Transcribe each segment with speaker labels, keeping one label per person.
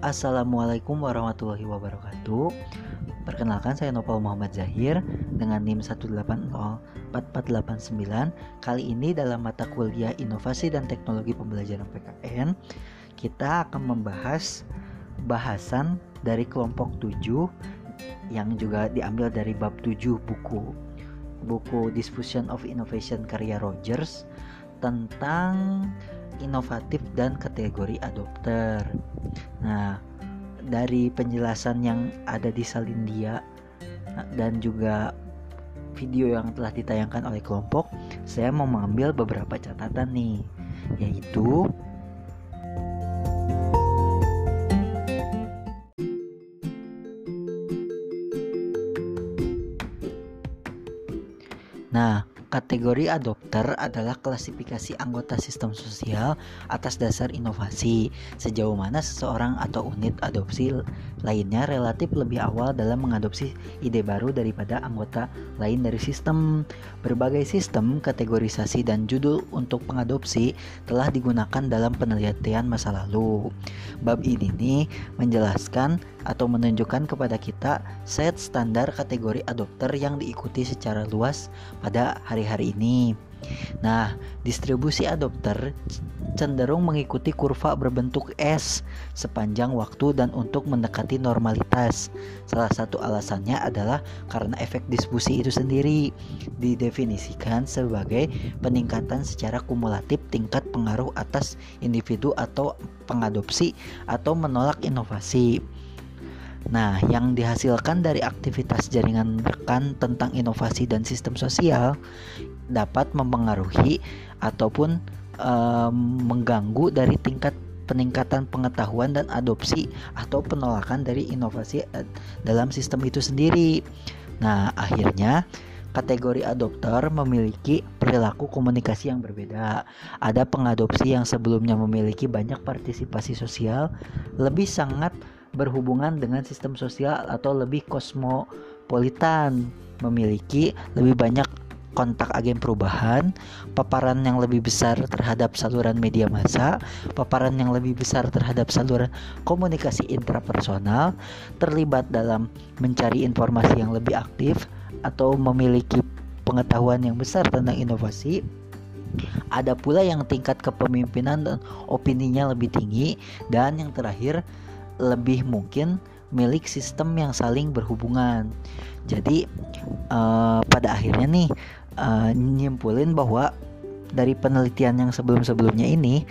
Speaker 1: Assalamualaikum warahmatullahi wabarakatuh. Perkenalkan saya Nopal Muhammad Zahir Dengan NIM 1804489 Kali ini dalam mata kuliah Inovasi dan Teknologi Pembelajaran PKN Kita akan membahas bahasan dari kelompok 7 Yang juga diambil dari bab 7 buku. Buku Discussion of Innovation karya Rogers Tentang inovatif dan kategori adopter. Nah, dari penjelasan yang ada di Salindia dan juga video yang telah ditayangkan oleh kelompok, saya mau mengambil beberapa catatan nih, yaitu Nah, Kategori adopter adalah klasifikasi anggota sistem sosial atas dasar inovasi, sejauh mana seseorang atau unit adopsi lainnya relatif lebih awal dalam mengadopsi ide baru daripada anggota lain dari sistem. Berbagai sistem, kategorisasi, dan judul untuk pengadopsi telah digunakan dalam penelitian masa lalu. Bab ini nih menjelaskan atau menunjukkan kepada kita set standar kategori adopter yang diikuti secara luas pada hari hari-hari ini. Nah, distribusi adopter cenderung mengikuti kurva berbentuk S sepanjang waktu dan untuk mendekati normalitas. Salah satu alasannya adalah karena efek distribusi itu sendiri didefinisikan sebagai peningkatan secara kumulatif tingkat pengaruh atas individu atau pengadopsi atau menolak inovasi. Nah, yang dihasilkan dari aktivitas jaringan rekan tentang inovasi dan sistem sosial dapat mempengaruhi ataupun um, mengganggu dari tingkat peningkatan pengetahuan dan adopsi atau penolakan dari inovasi eh, dalam sistem itu sendiri. Nah, akhirnya kategori adopter memiliki perilaku komunikasi yang berbeda. Ada pengadopsi yang sebelumnya memiliki banyak partisipasi sosial, lebih sangat berhubungan dengan sistem sosial atau lebih kosmopolitan, memiliki lebih banyak kontak agen perubahan, paparan yang lebih besar terhadap saluran media massa, paparan yang lebih besar terhadap saluran komunikasi intrapersonal, terlibat dalam mencari informasi yang lebih aktif atau memiliki pengetahuan yang besar tentang inovasi. Ada pula yang tingkat kepemimpinan dan opininya lebih tinggi dan yang terakhir lebih mungkin milik sistem yang saling berhubungan. Jadi uh, pada akhirnya nih uh, nyimpulin bahwa dari penelitian yang sebelum-sebelumnya ini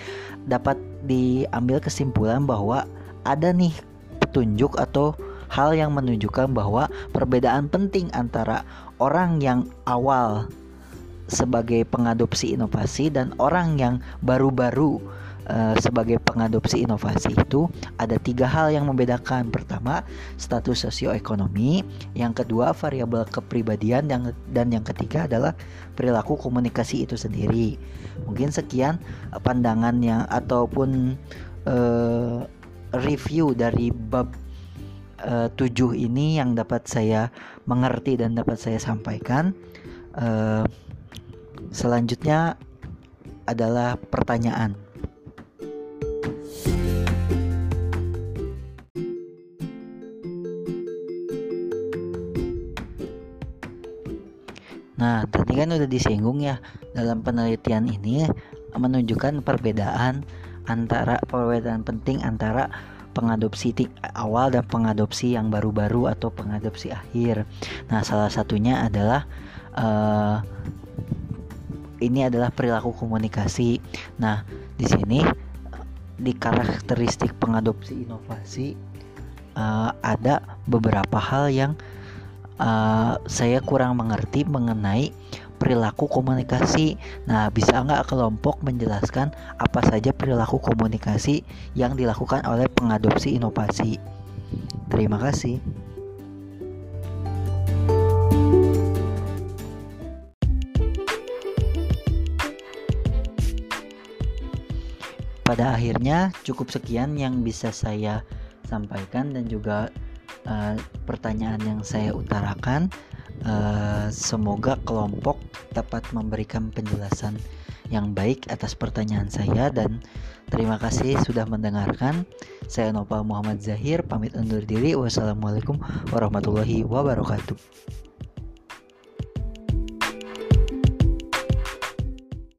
Speaker 1: dapat diambil kesimpulan bahwa ada nih petunjuk atau hal yang menunjukkan bahwa perbedaan penting antara orang yang awal sebagai pengadopsi inovasi dan orang yang baru-baru Eh, sebagai pengadopsi inovasi itu ada tiga hal yang membedakan. Pertama, status sosioekonomi. Yang kedua, variabel kepribadian. Yang dan yang ketiga adalah perilaku komunikasi itu sendiri. Mungkin sekian pandangannya ataupun uh, review dari bab uh, tujuh ini yang dapat saya mengerti dan dapat saya sampaikan. Uh, selanjutnya adalah pertanyaan. Nah, tadi kan udah disinggung ya dalam penelitian ini menunjukkan perbedaan antara perbedaan penting antara pengadopsi awal dan pengadopsi yang baru-baru atau pengadopsi akhir. Nah, salah satunya adalah uh, ini adalah perilaku komunikasi. Nah, di sini di karakteristik pengadopsi inovasi uh, ada beberapa hal yang uh, saya kurang mengerti mengenai perilaku komunikasi. Nah, bisa nggak kelompok menjelaskan apa saja perilaku komunikasi yang dilakukan oleh pengadopsi inovasi? Terima kasih. Pada akhirnya, cukup sekian yang bisa saya sampaikan dan juga uh, pertanyaan yang saya utarakan. Uh, semoga kelompok dapat memberikan penjelasan yang baik atas pertanyaan saya dan terima kasih sudah mendengarkan. Saya Nopal Muhammad Zahir pamit undur diri. Wassalamualaikum warahmatullahi wabarakatuh.